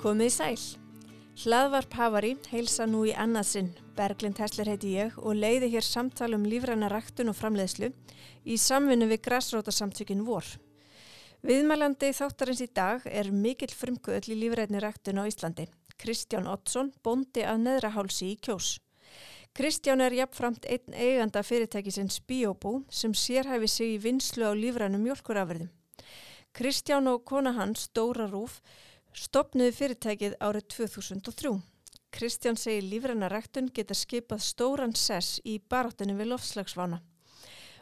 Komið sæl. Hlaðvarp Havari heilsa nú í annarsinn. Berglind Hessler heiti ég og leiði hér samtal um lífræna ræktun og framleiðslu í samvinnu við græsrótasamtökin vor. Viðmælandi þáttarins í dag er mikill frumkvöðl í lífrætni ræktun á Íslandi. Kristján Ottsson, bondi að neðrahálsi í kjós. Kristján er jafnframt einn eiganda fyrirtækisins Biobú sem sérhæfi sig í vinslu á lífrænum mjölkurafverðum. Kristján og kona hans, Dóra Rúf, Stopnuði fyrirtækið árið 2003. Kristján segir lífrennaræktun geta skipað stóran sess í baráttunni við lofslagsvána.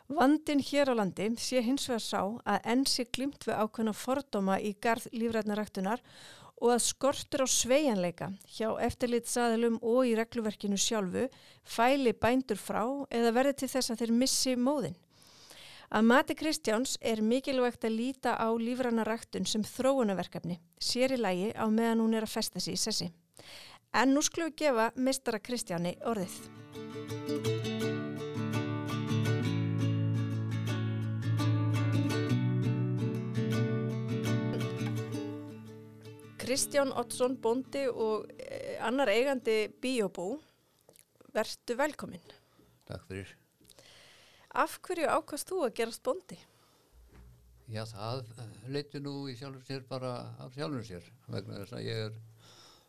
Vandin hér á landi sé hins vegar sá að enn sé glimt við ákveðna fordóma í garð lífrennaræktunar og að skortur á sveianleika hjá eftirlitsaðilum og í regluverkinu sjálfu fæli bændur frá eða verði til þess að þeir missi móðin. Að mati Kristjáns er mikilvægt að líta á lífranna ræktun sem þróunaverkefni, sér í lægi á meðan hún er að festa sér í sessi. En nú skulum við gefa mistara Kristjáni orðið. Kristján Ottsson, bondi og eh, annar eigandi Biobú, verðtu velkominn. Takk fyrir. Af hverju ákast þú að gerast bondi? Já, það leiti nú í sjálfur sér bara af sjálfur sér vegna þess að ég er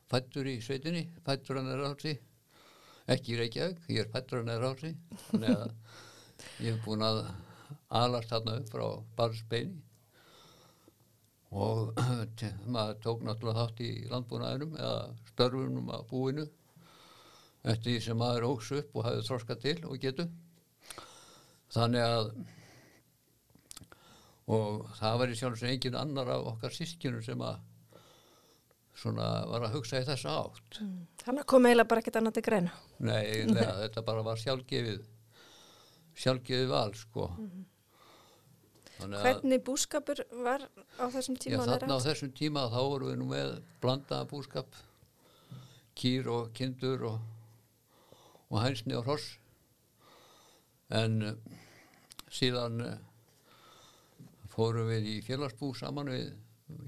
fættur í sveitinni, fættur hann er átti, ekki í Reykjavík, ég er fættur hann er að ég hef búin að alast þarna upp frá barnsbeini. Og maður tók náttúrulega þátt í landbúnaðinum eða störfunum að búinu eftir því sem maður óks upp og hafið þorska til og getu. Þannig að og það var í sjálf sem engin annar af okkar sískjunum sem að svona var að hugsa í þessa átt mm. Þannig kom eiginlega bara ekkert annað til greina Nei, neða, þetta bara var sjálfgefið sjálfgefið val sko mm. Hvernig búskapur var á þessum tíma? Já, þarna á þessum tíma þá vorum við nú með blandaða búskap kýr og kindur og, og hænsni og hross en uh, síðan uh, fórum við í félagsbú saman við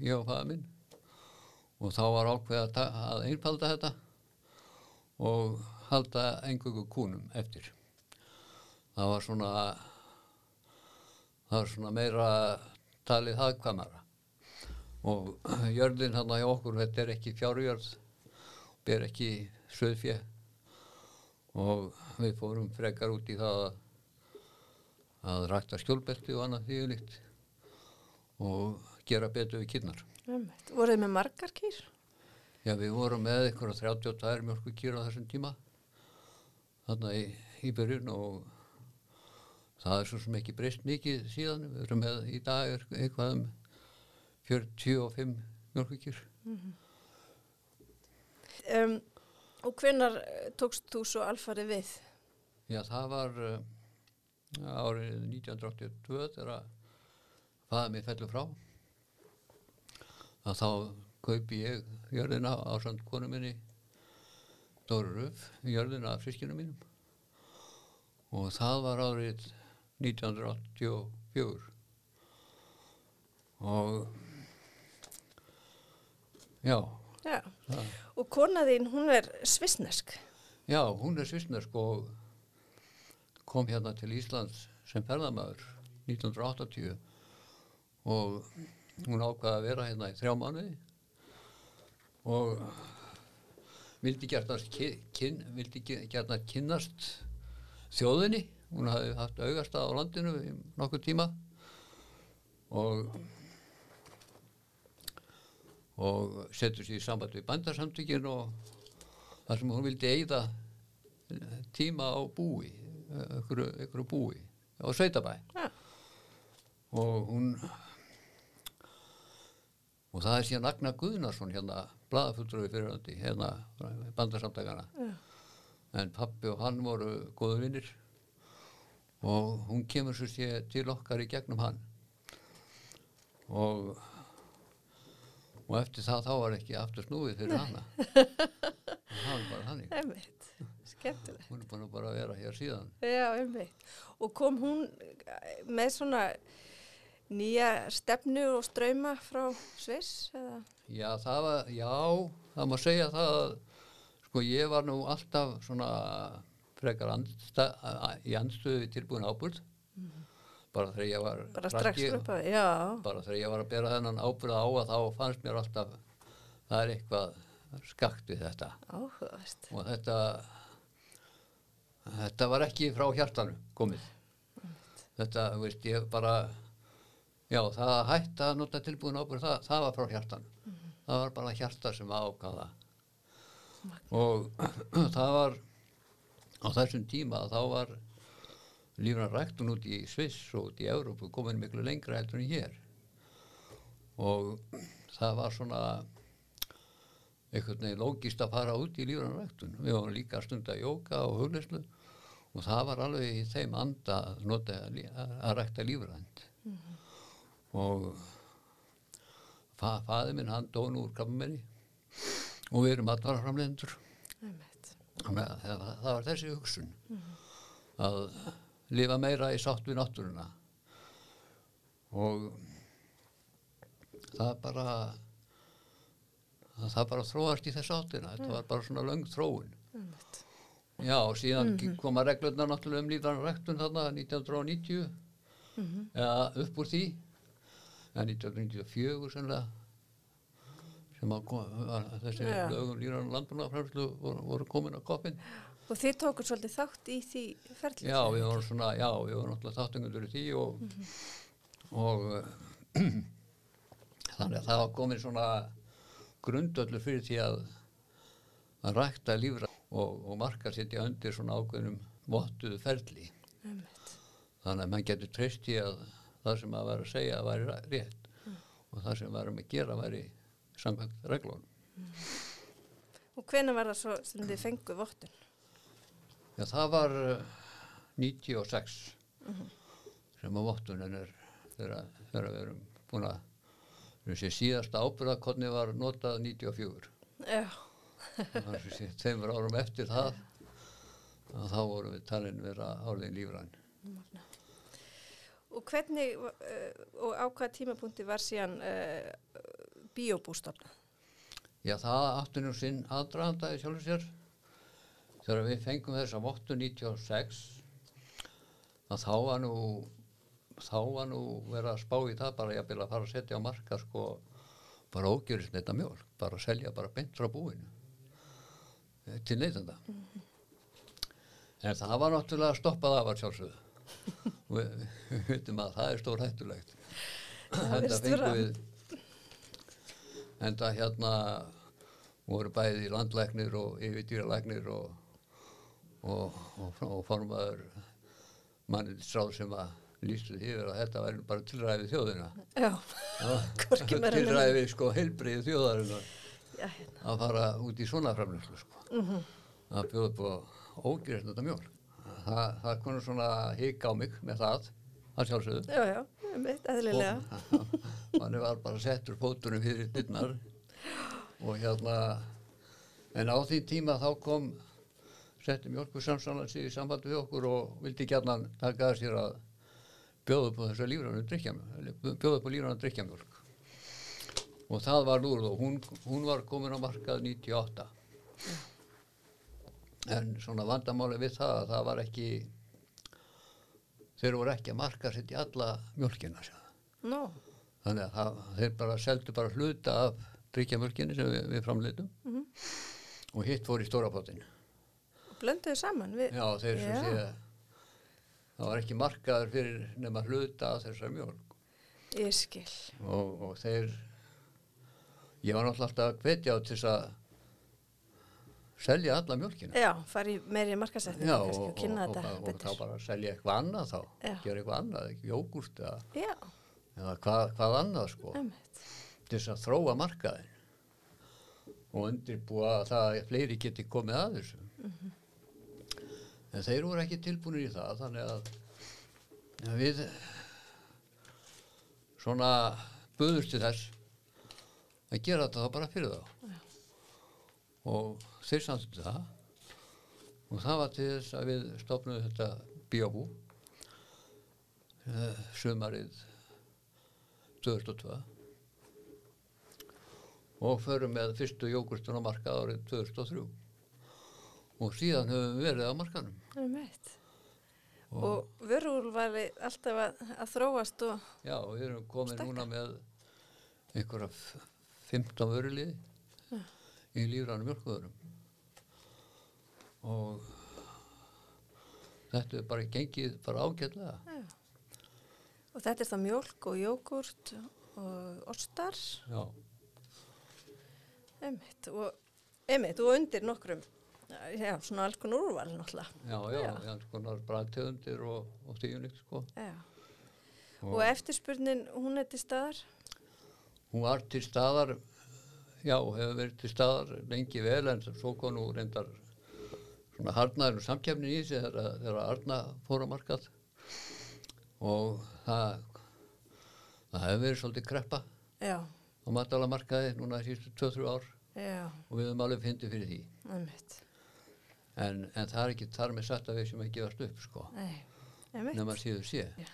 ég og fæða minn og þá var ákveð að einfalda þetta og halda engungu kúnum eftir. Það var svona það var svona meira talið hagkvamara og jörðin hann á okkur þetta er ekki fjárjörð ber ekki söðfjö og við fórum frekar út í það að að rækta skjólbelti og annað því og gera betur við kynnar. Voruð þið með margar kýr? Já, við vorum með ykkur á 32 mjölku kýr á þessum tíma þarna í, í byrjun og það er svo sem ekki breyst mikið síðan. Við erum með í dag eitthvað um 45 mjölku kýr. Mm -hmm. um, og hvenar tókst þú svo alfarið við? Já, það var... Uh, árið 1982 þegar faða mér fellur frá að þá kaupi ég jörðina á samt konu minni Dóri Röf jörðina af friskinu mínum. Og það var árið 1984 og já, já. og konaðinn hún er svisnesk já, hún er svisnesk og kom hérna til Íslands sem ferðamæður 1980 og hún ákvaði að vera hérna í þrjá manni og vildi gertast kyn, vildi gertast kynnast þjóðinni hún hafi haft augast á landinu í nokkuð tíma og og setur sér í samband við bandarsamtökin og þar sem hún vildi eigða tíma á búi ykkur búi á Sveitabæ ja. og hún og það er síðan Agnar Guðnarsson hérna bladafulluði fyrirhandi hérna bandarsamtækana ja. en pappi og hann voru góður vinnir og hún kemur svo sé til okkar í gegnum hann. Og og eftir það þá var ekki aftur snúið fyrir hana. Það var bara þannig. Einmitt, skemmtilegt. hún er búin að bara vera hér síðan. Já, einmitt. Og kom hún eh, með svona nýja stefnu og ströyma frá Sviss? Já það var, já það má segja það að sko ég var nú alltaf svona frekar andsta, í andstöðu tilbúin ábúrð bara þegar ég var Bara strax krakki- upp að, já, bara þegar ég var að bera þennan ábyrða á að þá fannst mér alltaf það er eitthvað skakt við þetta. Áhugavert. og þetta þetta var ekki frá hjartanu komið. Þetta, veist, ég bara já, það að hætta að nota tilbúin ábyrð það, það var frá hjartanu það var bara hjarta sem ákvaða og það var á þessum tíma þá var lífran ræktun út í Sviss og út í Európu komin miklu lengra heldur en hér. Og það var svona einhvern veginn lógist að fara út í lífran ræktun. Við varum líka að stunda jóka og hugleyslu og það var alveg í þeim anda að nota að rækta lífrænt og fa faði minn hann dón úr krabbaminni og við erum atvaraframlendur Einmitt. Þannig að það, það var þessi hugsun. Að lifa meira í sátt við náttúruna. Og það bara það bara þróast í þess áttina. Þetta var bara svona löng þróun. Einmitt. já og síðan koma reglurnar náttúrulega um lífran rektun þarna 1990 eða upp úr því eða 1994 sennilega sem að var, þessi Já. lögum lífran landbúnaðarfræðslu voru, voru komin á koppin Og þið tókur svolítið þátt í því ferli? Já, við vorum svona, já, við vorum náttúrulega þáttungundur í því og, og uh, þannig að það var komin svona grundöllur fyrir því að að rækta lífra og, og marka setja undir svona ákveðnum vottuðu. Einmitt. Þannig að mann getur treyst í að það sem að vera að segja væri ra- rétt og það sem varum að gera væri samkvæmt reglunum. Og hvena var það svo sem þið fengu vottun? Já, það var uh, 96 sem að vottunin er þegar, við erum búin að síðasta ábyrðakonni var notað 94 Já, að tveimur árum eftir það að þá vorum við talin vera álegin lífræn og hvernig uh, og á hvaða tímapunkti var síðan uh, biobústofna? Já, það átti nú sinn aðdraðandaði sjálfur sér. Þegar við fengum þessa vottu 96 að þá var nú þá var nú verið að spá í það bara jafnvel að fara að setja á marka sko bara ógjörist neitt mjölk bara að selja bara beint frá búinu eh, til neytanda en það var náttúrulega stoppað af að sjálfsögðu. og við, veitum að það er stór hættulegt Það virðist vera. fengum við enda hérna voru bæði landlæknir og yfirdýralæknir og, og, og, og formaður mannindisráð sem að lýstu því að þetta væri bara tilræði þjóðina Já, Hvorki meira tilræði sko heilbriði þjóðarinnar já, hérna. að fara út í svona framlöfslu sko. að bjóða upp á þetta mjól það, það konur svona hik á mig með það að sjálfsögðu. Já, já, einmitt, eðlilega. manni var bara settur fótunum fyrir dyrnar. Og hérna en á því tíma þá kom setti mjölkursamsalan sig í samband við okkur og vildi gætna taka sér að bjóða upp á þessa lífrænum drikkjamjölk bjóða upp á lífrænum drikkjamjölk og það var núr og hún, hún var komin á markað 98 en svona vandamáli við það að það var ekki þeir voru ekki að marka setja alla mjölkina Nó, þannig að það, þeir bara seldu bara hluta af drikkjamölkinni sem við, við framleitum Mhm. og hitt fór í stóra pottin og blönduðu saman við, já þeir sem sé það var ekki markaður fyrir nema hluta af þessar mjölk ég skil. og, og þeir ég var náttúrulega alltaf að hvetja á þess að selja alla mjölkina Já, fari meiri markasetning Já, kannski og, kynna og, þetta og, og þá betur. bara selja eitthvað annað þá. Já. gera eitthvað annað, jógurt eða, Já, eða hvað, hvað annað sko. Til þess að þróa markaðin og undirbúa það að fleiri geti komið að þessu. Mhm. en þeir voru ekki tilbúinir í það þannig að Já, við svona buðust til þess að gera þetta þá bara fyrir þá. Og þeir samt það. Og það var til þess að við stopnum þetta bíabú uh, sumarið 2002 og förum með fyrstu jógurstun á markað árið 2003 og síðan höfum við verið á markanum Það er meitt. Og vörúl var alltaf að, að þróast og, Já, og við erum komin Stækka. núna með einhverja f- 15 vöruliði í lífrænum mjölkvöðurum og þetta er bara gengið bara ágætlega og þetta er það mjólk og jógurt og ostar, já, emitt, og, og undir nokkrum, já, svona alls konar úrval náttúrulega. já, já, Já. já. alls konar bræðtegundir og, og tíunik sko Já. Og, eftirspurnin, hún er til staðar? hún var til staðar já, hefur verið til staðar lengi vel en svo kom nú reyndar svona harnaður samkefnin í sig þegar, þegar Arna fór á markað. Og það það hefur verið svolítið kreppa Já, á matalamarkaði núna sístu 2-3 ár. Já, og við höfum alveg fyndið fyrir því. En, en það er ekki þar með sagt að við sem ekki gefast upp sko. Nema síður sé. Já.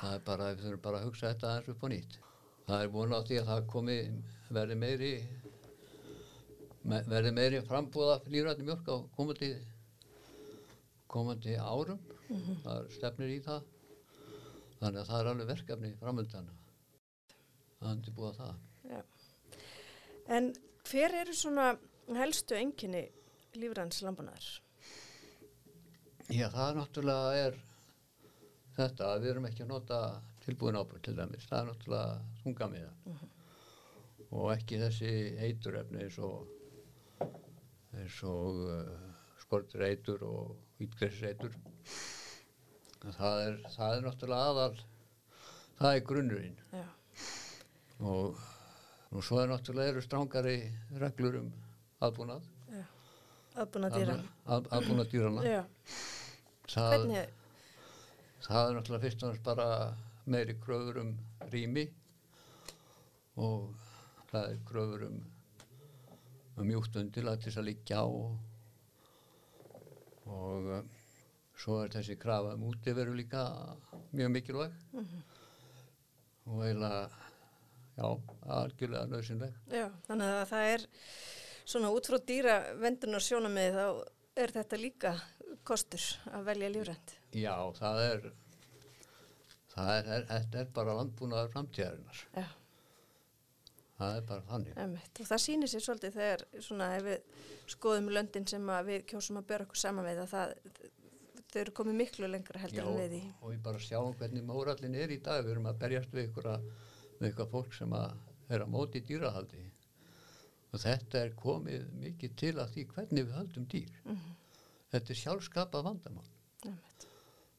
Það er bara, við þurfum bara að hugsa þetta aðeins upp á nýtt. Það er búin á því að það komi verði meiri me- verði meiri frambúða lífrætti mjölk á komandi komandi árum. Það er stefnir í það. Þannig að það er alveg verkefni framöndan að undirbúa það. Já. En hver eru svona helstu enginni lífræns lambunar? Já, það er náttúrulega er þetta að við erum ekki að nota tilbúin ábyrg til dæmis, það er náttúrulega þungamiða. Og ekki þessi eiturefni eins og eins og uh, skortur eitur og hvítgressis eitur það er, það er náttúrulega aðal það er grunnurinn. Já, og, og svo er náttúrulega eru strángari reglur um aðbúnað. Já, aðbúna dýra. að, aðbúnað dýrana það, það er náttúrulega fyrst og næst bara meiri kröfur um rými og það er kröfur um, um mjúkt undirlag til þess að liggja á og, og uh, svo er þessi krafa um útiveru líka mjög mikilvæg og eiginlega já, algjörlega nöðsynleg já, þannig að það er svona út frá dýra vendunar sjónamið þá er þetta líka kostur að velja lífrænt. já, það er það er, er, þetta er bara landbúnaður framtíðarinnar Já. Það er bara þannig Emitt. Og það sýnir sér svolítið þegar svona við skoðum löndin sem að við kjósum að bera okkur saman við að það, þau eru komið miklu lengra heldur en við í. og við bara sjáum hvernig mórallin er í dag við erum að berjast við ykkur við ykkur fólk sem að er að móti dýrahaldi og þetta er komið mikið til að því hvernig við höldum dýr Mhm. þetta er sjálfskapað vandamál Emitt.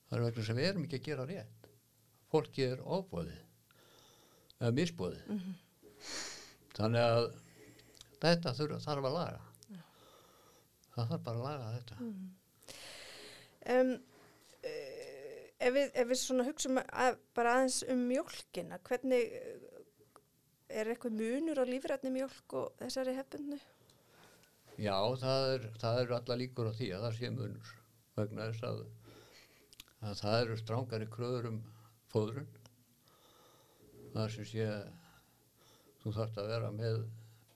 það er vegna sem við erum ekki að gera rétt fólki er ofbóðið eða misbóðið Mhm. Þannig að þetta þurfa, þarf að laga það þarf bara að laga þetta Mhm. Um, ef, við, ef við svona hugsaum að, bara aðeins um mjólkina, hvernig eh, er eitthvað munur á lífrætni mjólk og þessari hefbundnu? Já, það er, það er alla líkur á því að það sé munur vegna þess að, að það eru strángari kröður um fóðrun. Það sem sé, þú þarft að vera með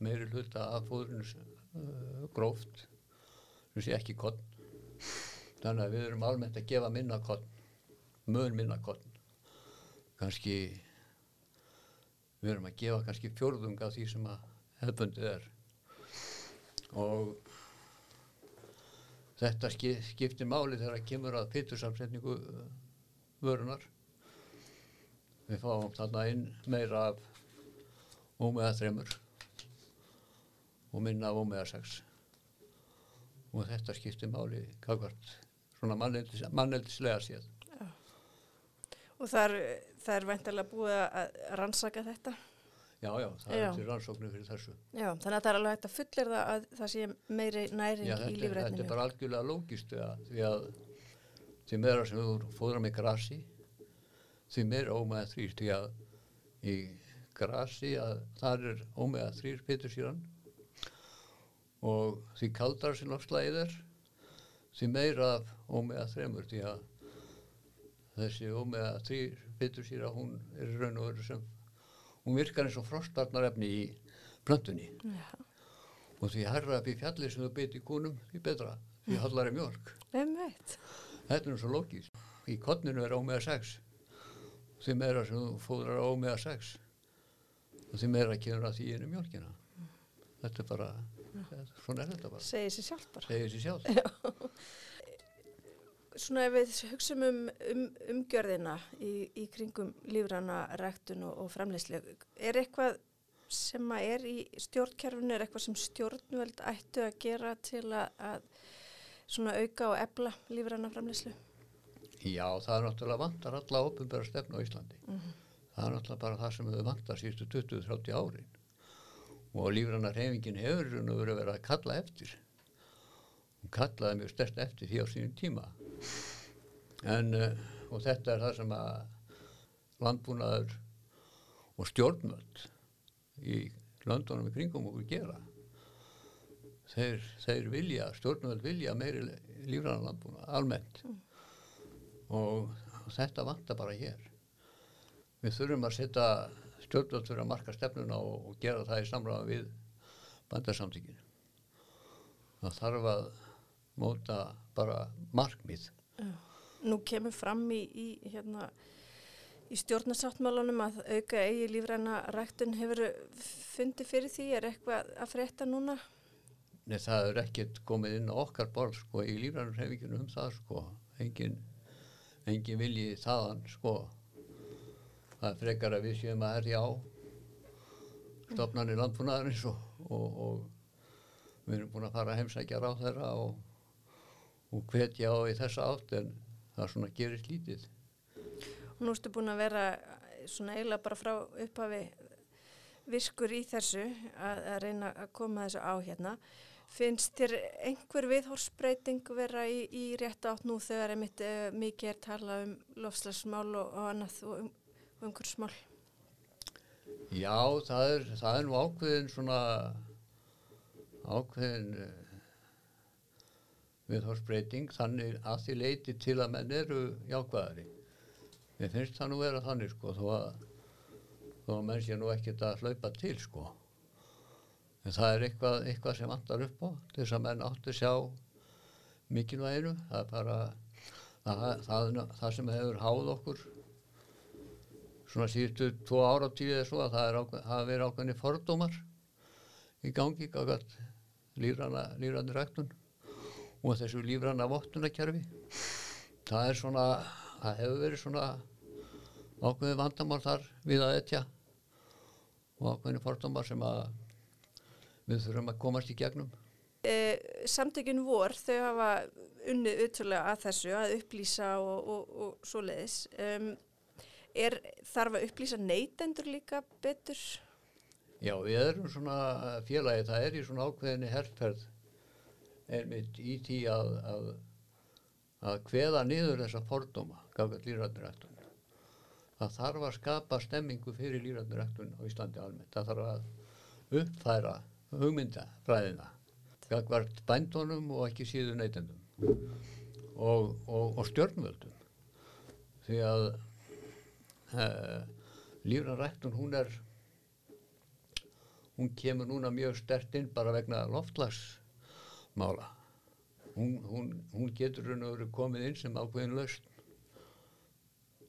meiri hluta af fóðrun uh, gróft, sem sé ekki konn. Þannig að við erum almennt að gefa minna konn, mun minna konn. Kanski, við erum að gefa kannski fjórðung af því sem að hefbundið er og þetta ski- skiptir máli þegar það kemur að pittursamsetningu uh, vörunar við fáum þarna inn meira af ómeða þremur. Og minna af ómeða sex. Og þetta skiptir máli kakvart svona manneldis, manneldislega séð. Og þar, það er væntalega búið að rannsaka þetta. já já, það Já. er til rannsóknir fyrir þessu. Já, þannig að það er alveg hægt að fullir það að það sé meiri næring Já, í þetta, er- lífrætni þetta er bara algjörlega lógist því að, því meira sem þú fóðrar með grasi því meira ómega þrýr því að í grasi að þar er ómega þrýr pitusýran og því kaldar sem lofslæðið er því meira af ómega þremur því að þessi ómega þrýr pitusýra hún er raun og veru sem hún virkar eins og frostarnarefni í plöntunni Já. og því herra upp í fjalli sem þú beit í kúnum því betra, því hallari mjölk Einmitt. þetta er nú svo lókist í kottninu er ómega 6 því meira sem þú fóðrar ómega 6 og því meira kemur að því í mjölkina þetta er bara svona er þetta bara, Segir sér sjálf bara. segir sér sjálf Svona ef við hugsum um, um umgjörðina í, í kringum lífrana ræktun og, og framleyslu, er eitthvað sem að er í stjórnkerfinu, er eitthvað sem stjórnvöld ættu að gera til að, að svona auka og ebla lífrana framleyslu? Já, það er náttúrulega vantar alla ofinbæra stefnu á Íslandi. Það er náttúrulega bara það sem við vantar síðustu 20-30 árin. Og lífrannar hefingin hefur og verið að vera að kalla eftir. Hún kallaði mjög stert eftir því á sínum tíma. En, uh, og þetta er það sem að landbúnaður og stjórnvöld í löndunum í kringum okkur gera. Þeir, þeir vilja, stjórnvöld vilja meiri lífrannar landbúnað, almennt og þetta vantar bara hér. Við þurfum að setja stjórnvöld fyrir að marka stefnuna og, og gera það í samræða við bandarsamtíkinu. Það þarf að móta bara markmið. Nú kemur fram í, í, hérna, í stjórnarsáttmálanum að auka eigi lífræna ræktun hefur fundið fyrir því, er eitthvað að frétta núna? Nei, það er ekkert komið inn á okkar borð sko í lífrænur hefinginu um það sko. Engin, engin vilji þaðan sko. Það frekar að við séum að herja á stofnarnir landbúnaðarins og, og, og við erum búin að fara að heimsækja ráð þeirra og, og hvetja á í þessa átt en það svona gerist lítið. Nú ertu búin að vera svona eiginlega bara frá upphafi virkur í þessu að, að reyna að koma þessu á hérna. Finnst þér einhver viðhorsbreyting vera í, í rétt átt nú þegar einmitt uh, mikið er talað um lofslagsmál og annað og um, um umhverfsmál? Já, það er, það er nú ákveðin svona ákveðin uh, viðhorsbreyting þannig að því leiti til að menn eru jákvæðari. Mér finnst það nú vera þannig sko þó að, þó að menn sé nú ekkert að hlaupa til sko. En það er eitthvað, eitthvað sem vantar upp á til þess að menn áttu sjá mikilvæginu. Það er bara það, það, það sem hefur háð okkur svona síðustu tvo ára tíu eða svo að það hafa verið ákveðni fordómar í gangi gafat lífranni ræktun og þessu lífranna vottunarkerfi. Það er svona, það hefur verið svona ákveði vandamál þar við að etja og ákveðni fordómar sem að við þurfum að komast í gegnum. E, samtökun vor þau hafa unnið auðvitað að þessu að upplýsa og, og, og svo leiðis. Um, er þarf að upplýsa neytendur líka betur? Já, við erum svona félagi, það er í svona ákveðinni herrferð einmitt í tí að, að, að hveða niður þessa fordóma, gafið líðrættirættun. Það þarf að skapa stemmingu fyrir líðrættirættun á Íslandi almennt. Það þarf að uppfæra hugmyndafræðina gagvart bændunum og ekki síðu neytendum og, og, og stjórnvöldum því að e, lífranræktun hún er hún kemur núna mjög stert inn bara vegna loftlagsmála hún, hún, hún getur raun og verið komið inn sem ákveðin lausn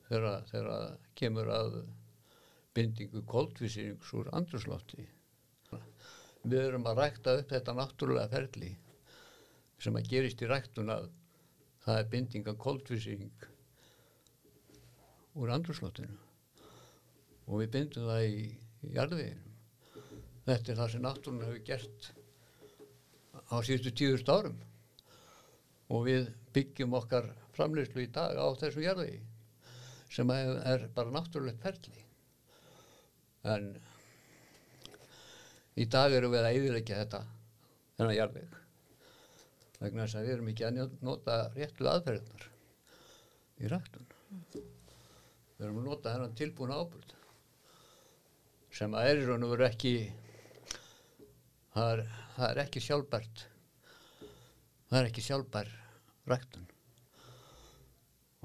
þegar þegar kemur að bindingu koldvísings úr andruslofti við erum að rækta upp þetta náttúrulega ferli sem að gerist í ræktun að það er bindinga koldvísing úr andrúrslóttinu og við bindum það í, í jarðveginum. Þetta er það sem náttúrun hefur gert á síðustu tíðust árum og við byggjum okkar framleyslu í dag á þessu jarðvegi sem er, bara náttúrulegt ferli. En í dag erum við að yfirleikja þetta þennan jarðveg vegna þess að við erum ekki að nota réttu aðferðunar í ræktun við erum að nota þennan tilbúna ábyrð sem að er í raun og veru ekki það er, það er ekki sjálfbært það er ekki sjálfbær ræktun.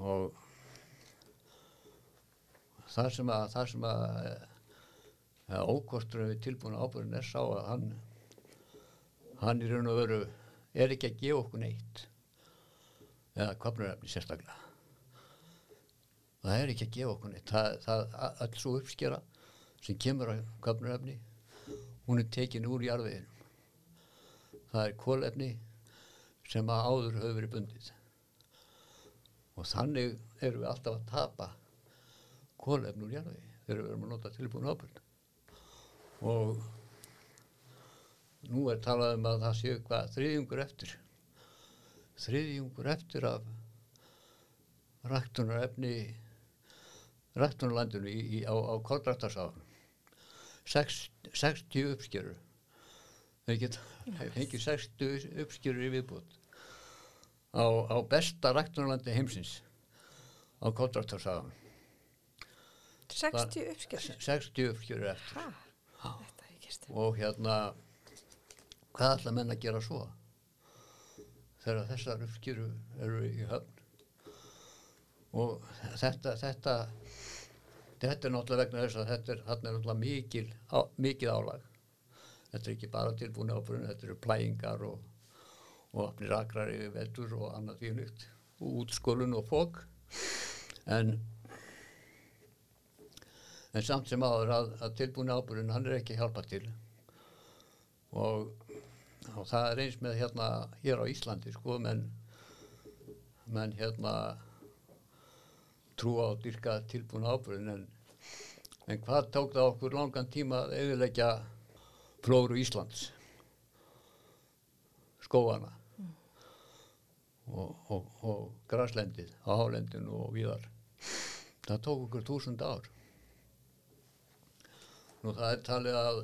Og það sem að það sem að ja, ókostur við tilbúna ábyrðin er sá að hann hann í raun og veru er ekki að gefa okkur neitt eða kvapnurefni sérstaklega það er ekki að gefa okkur neitt. Það, það alls svo uppskera sem kemur á kvapnurefni hún er tekin úr jarðveginum. Það er kólefni sem að áður höfðu verið bundið. Og þannig erum við alltaf að tapa kólefn úr jarðvegi þegar við erum að nota tilbúin ábyrg og nú er talað um að það séu hvað þriðjungur eftir. Þriðjungur eftir af ræktunarefni í, á, á koldrættarsáðunum 60 uppskjörur þeir geta fengið 60 uppskjörur í viðbútt á, á besta ræktunarlandi heimsins á koldrættarsáðunum 60 uppskjörur 60 uppskjörur eftir. Ekki stund og hérna hvað ætla menn að gera svo? Þegar þessar uppskýru eru í höfn og þetta þetta þetta er náttúrulega vegna þess að þetta er, er náttúrulega mikil, á, mikið álag. Þetta er ekki bara tilbúin ábyrðin þetta eru plægingar og og opnir akrar yfir vetur og annað því nýtt útskólun og fók en en samt sem áður að, að tilbúin ábyrðin hann er ekki hjálpa til. Og, og það er eins með hérna hér á Íslandi sko menn menn hérna trúa og dyrka tilbúin ábyrðin en, en hvað tók það okkur langan tíma að eðilegja flóru Íslands? Skóana og, og, og graslendið á hálendinu og viðar það tók okkur túsund ár. Nú það er talið að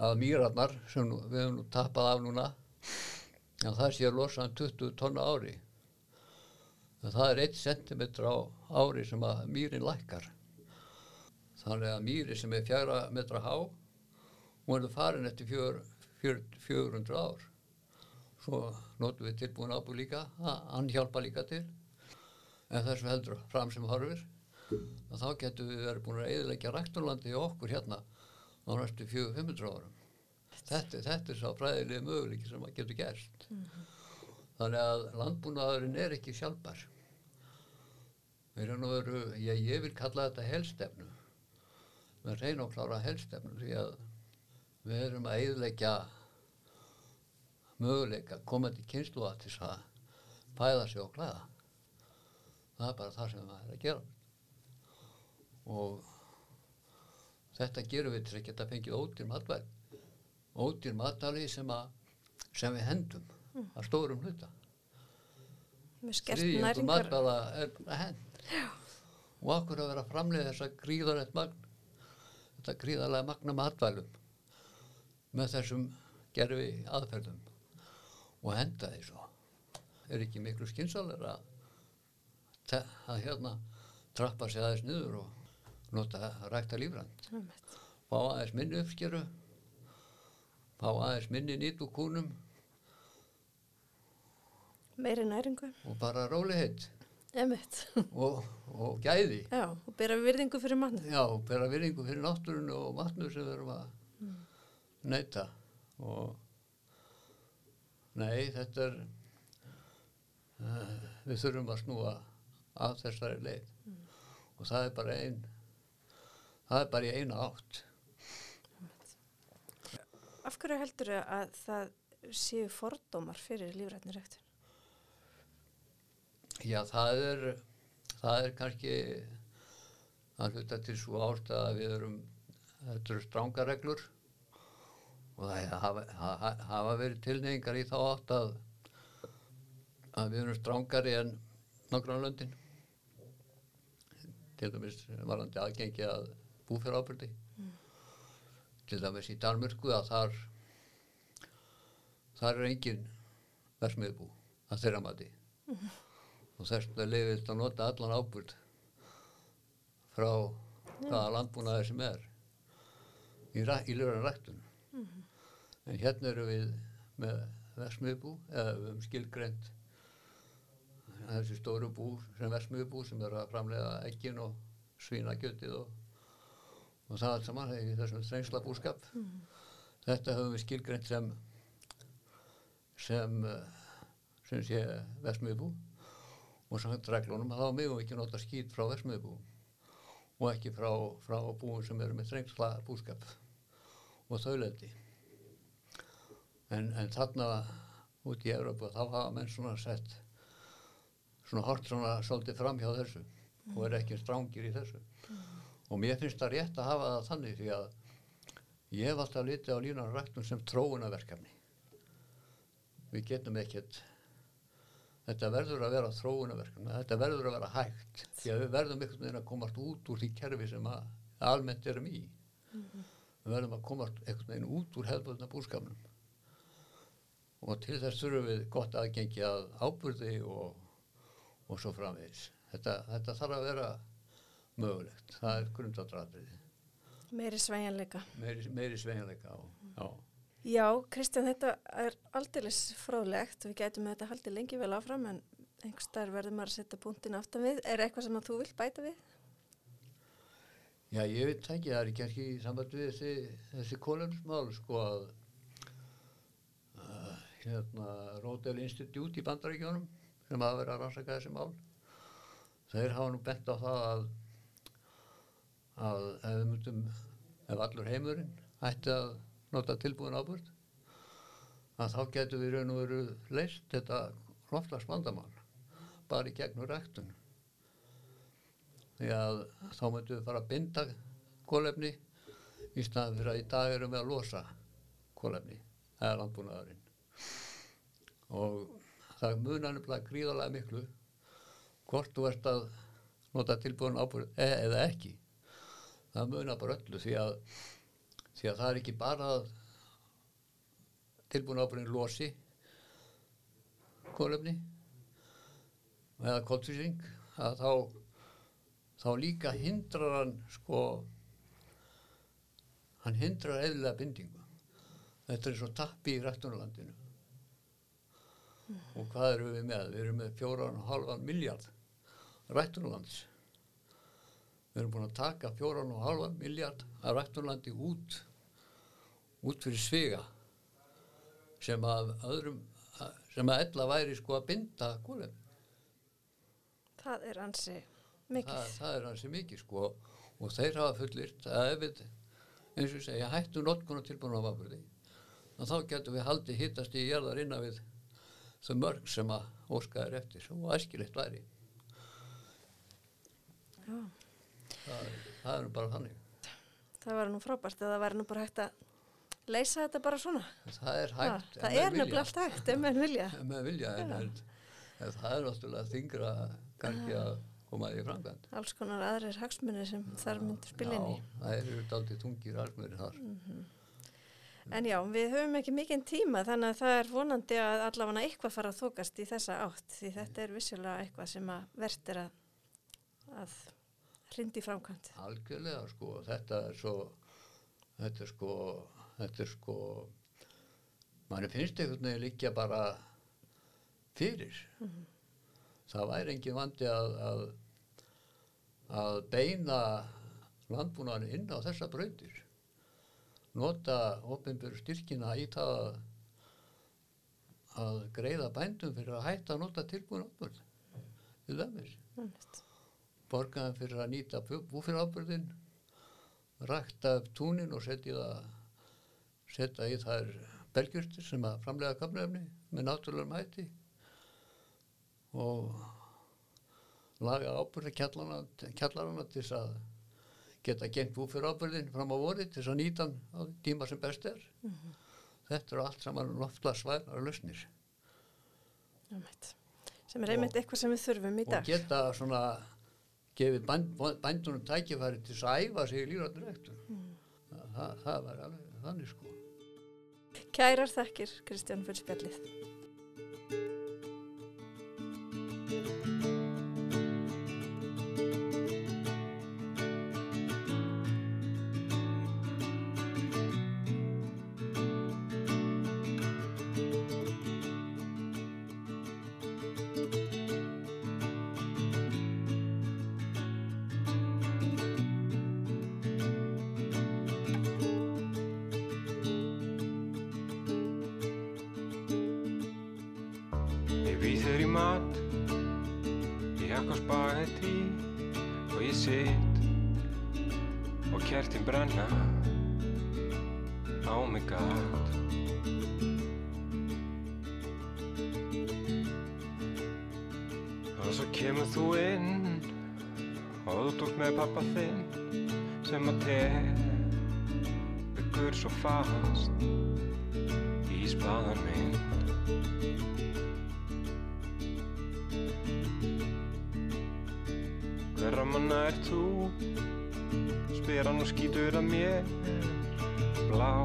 að mýrarnar sem við hefum nú tappað af núna en það sé að losa um 20 tonna ári það er 1 cm á ári sem að mýrin lækkar. Þannig að mýri sem er fjara metra há hún er farin eftir fjör, fjör, 400 ár. Svo notum við tilbúin ábúr líka að hann hjálpa líka til. En þess við heldur fram sem horfir og þá getum við verið búin að eðilegja rækturlandi í okkur hérna á næstu 400-500 árum. Þetta, þetta er sá fræðilega möguleiki sem að getur gerst. Þannig að landbúnaðurinn er ekki sjálfbar við erum nú veru ég, ég vil kalla þetta helstefnu með reyna og klára helstefnu því að við erum að eðilegja möguleika komandi kynsluða til þess að fæða sig og klæða. Það er bara það sem það er að gera. Og þetta gerum við til að geta fengið ódýr matvæl. Ódýr matvæli sem, að, sem við hendum Mm. að stórum hluta. Með skert þriðjungur næringar matvæla er bara hend og okkur að vera að framleiða þessa gríðarlegt magn þetta gríðarlega magna matvælum með þessum gerfi aðferðum? Og henda því svo. Er ekki miklu skynsalega að, að hérna trappa sig aðeins niður og nota rækta lífrand fá aðeins minni uppskeru fá aðeins minni nýtt úr kúnum meiri næringu. og bara róliheit Emitt. Og, og gæði. Já, og bera virðingu fyrir mannu já, bera virðingu fyrir náttúrunu og vatnu sem við erum að neyta. Og nei, þetta er uh, við þurfum að snúa af þessari leið. Og það er bara ein það er bara í eina átt. Af hverju heldur að það séu fordómar fyrir lífrætni ræktun Já, það er, það er kannski að hluta til svo ástæða að við erum, þetta eru strángareglur og það hafa, hafa, hafa verið tilneyingar í þá átt að, að við erum strángari en nágrannlöndin. Til dæmis varandi aðgengi að búfjörðábyrdi. Til dæmis í Danmörku að þar, þar er engin versmiðbú að þeirra mati og þess vegna leiðist að nota allan ábyrð frá hvaða landbúnaði sem er í, í ljóran ræktun. En hérna eru við með versmiðbú, eða við höfum skilgreint þessi stóru bú sem versmiðbú sem eru að framlega ekkin og svínagjötið og, og það allt saman í þessum þrengsla búskap. Þetta höfum við skilgreint sem sem eh, sem sé versmiðbú og samkvæmt reglunum að þá megum við ekki nota skýt frá versmiðbú og ekki frá, frá búum sem eru með þrengsla búskap og þaulendi. En, en þarna út í Európa þá hafa menn svona sett svona hort svona svolítið fram hjá þessu og er ekki strángir í þessu. Og mér finnst það rétt að hafa það þannig því að ég hef alltaf litið á línan ræktun sem tróunaverkefni. Við getum ekkert þetta verður að vera þróunaverkefni, þetta verður að vera hægt því að við verðum einhvern veginn að komast út úr því kerfi sem að almennt erum í. Við verðum að komast einhvern veginn út úr hefðbundna búskapnum og til þess þurfum við gott aðgengi að ábyrði og, og svo framvegis. Þetta, þetta þarf að vera mögulegt, það er grundatratriði, Meiri sveigjanleika. meiri, meiri sveigjanleika og já. Já, Kristján, þetta er aldeilis fróðlegt. Við gætum með þetta haldið lengi vel áfram en einhvers staðar verður maður að setja punktin aftan við. Er eitthvað sem að þú vilt bæta við? Já, ég veit það ekki, það er ekki ekki í samband við þessi, þessi kólefnismál, sko að uh, hérna, Rodel Institute í bandaríkjónum sem hafa verið að rannsaka þessi mál, þeir hafa nú bent á það að, að ef myndum, ef allur heimurinn ætti að nota tilbúin ábyrð, að þá getum við raun og veru leist þetta loftlagsvandamál bara í gegnum ræktun. Því að þá myndum við fara að binda kólefni í staðan fyrir að í dag erum við að losa kólefni, það er landbúnaðurinn. Og það munar nefnilega gríðarlega miklu hvort þú ert að nota tilbúin ábúrð e eða ekki. Það munar bara öllu því að því að það er ekki bara tilbúin ábúrðin losi kólefni eða koltvísing að þá þá líka hindrar hann sko hann hindrar eðlilega bindingu. Þetta er svo tappi í rættunarlandinu og hvað erum við með? Við erum með fjóran og halvan miljard rættunarlands við erum búin að taka fjóran og halvan miljard af rættunarlandi út út fyrir svega sem að öðrum sem að ella væri sko að binda kólefni Það er ansi mikið. það, það er hansi mikið sko og þeir hafa fullirt að ef við eins og segja hættum notkuna tilbúin á vafurði þá getum við haldið hittast í jarðar innan við þau mörg sem að óska er eftir og æskilegt væri. Já, það, það er nú bara þannig. Það var nú frábært að það væri nú bara hægt að leysa þetta bara svona. það er hægt það er nefnilega allt hægt, ef menn vilja. ef menn vilja en, en, það er náttúrulega þingra kannski að koma því framkvæmt Alls konar aðrir hagsmunir sem þar myndir spilinni. Já, það eru daldið tungir almöður þar En já, við höfum ekki mikinn tíma þannig að það er vonandi að allavega eitthvað fara að þokast í þessa átt því þetta er vissulega eitthvað sem að verðt er að, að hrindi framkvæmt. algjörlega sko þetta er svo þetta er sko þetta er sko manni finnst einhvern veginn líka bara fyrir. Það væri engin vandi að að, að beina landbúnaðan inn á þessa brautir. Nota opinbjör styrkina í það að, að greiða bændum fyrir að hætta að nota tilbúin ábyrð til dæmis. Borgaðan fyrir að nýta búfyrirábyrðin rækta upp túnin og setja það setja í þær belgjurtir sem að framlega kamnefni með náttúrulegum hætti og laga ábyrði kjallarana til þess að geta gengt búfyrirábyrðin fram á voru til þess að nýta á tíma sem best er. Þetta eru allt saman loftla svæðar lausnir. Sem er einmitt eitthvað sem við þurfum í og dag. geta svona gefið bænd, bændunum tækifæri til þess að æfa sig í lífrættur ektur það, það, það var alveg þannig sko Kærar þakkir, Kristján, fyrir spjallið. Sitt og kertin brenna á mig gatt og svo kemur þú inn og þú tók með pappa þinn sem að tegur svo fast í spaðan minn Manna er þú? Spyr hann og skýtur að mér. Blá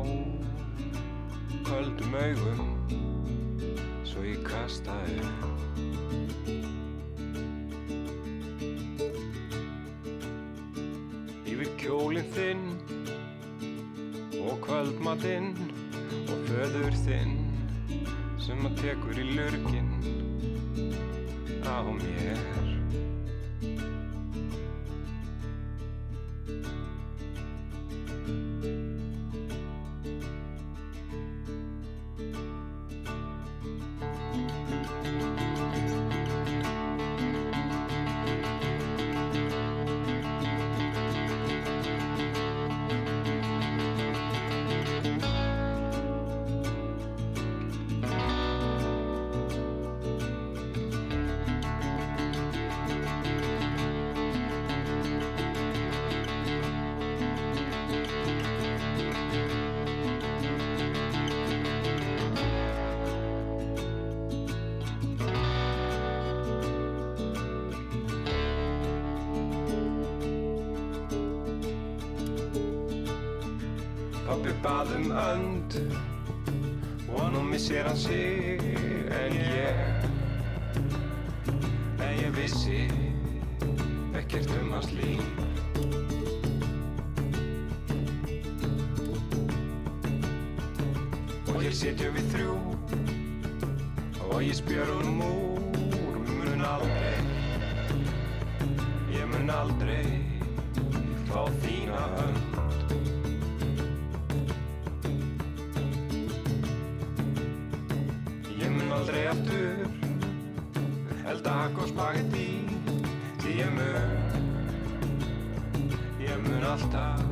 Köldum augum Svo ég kasta upp Yfir kjólinn þinn Og kvöldmatinn Og föður þinn Sem að tekur í lurginn Á mér Pappi bað um önd. Nú missir hann sig en ég en ég vissi ekkert um hans líf. Og hér sitjum við þrjú og ég spjör um úr mun aldrei ég mun aldrei ég mun Ég mun alltaf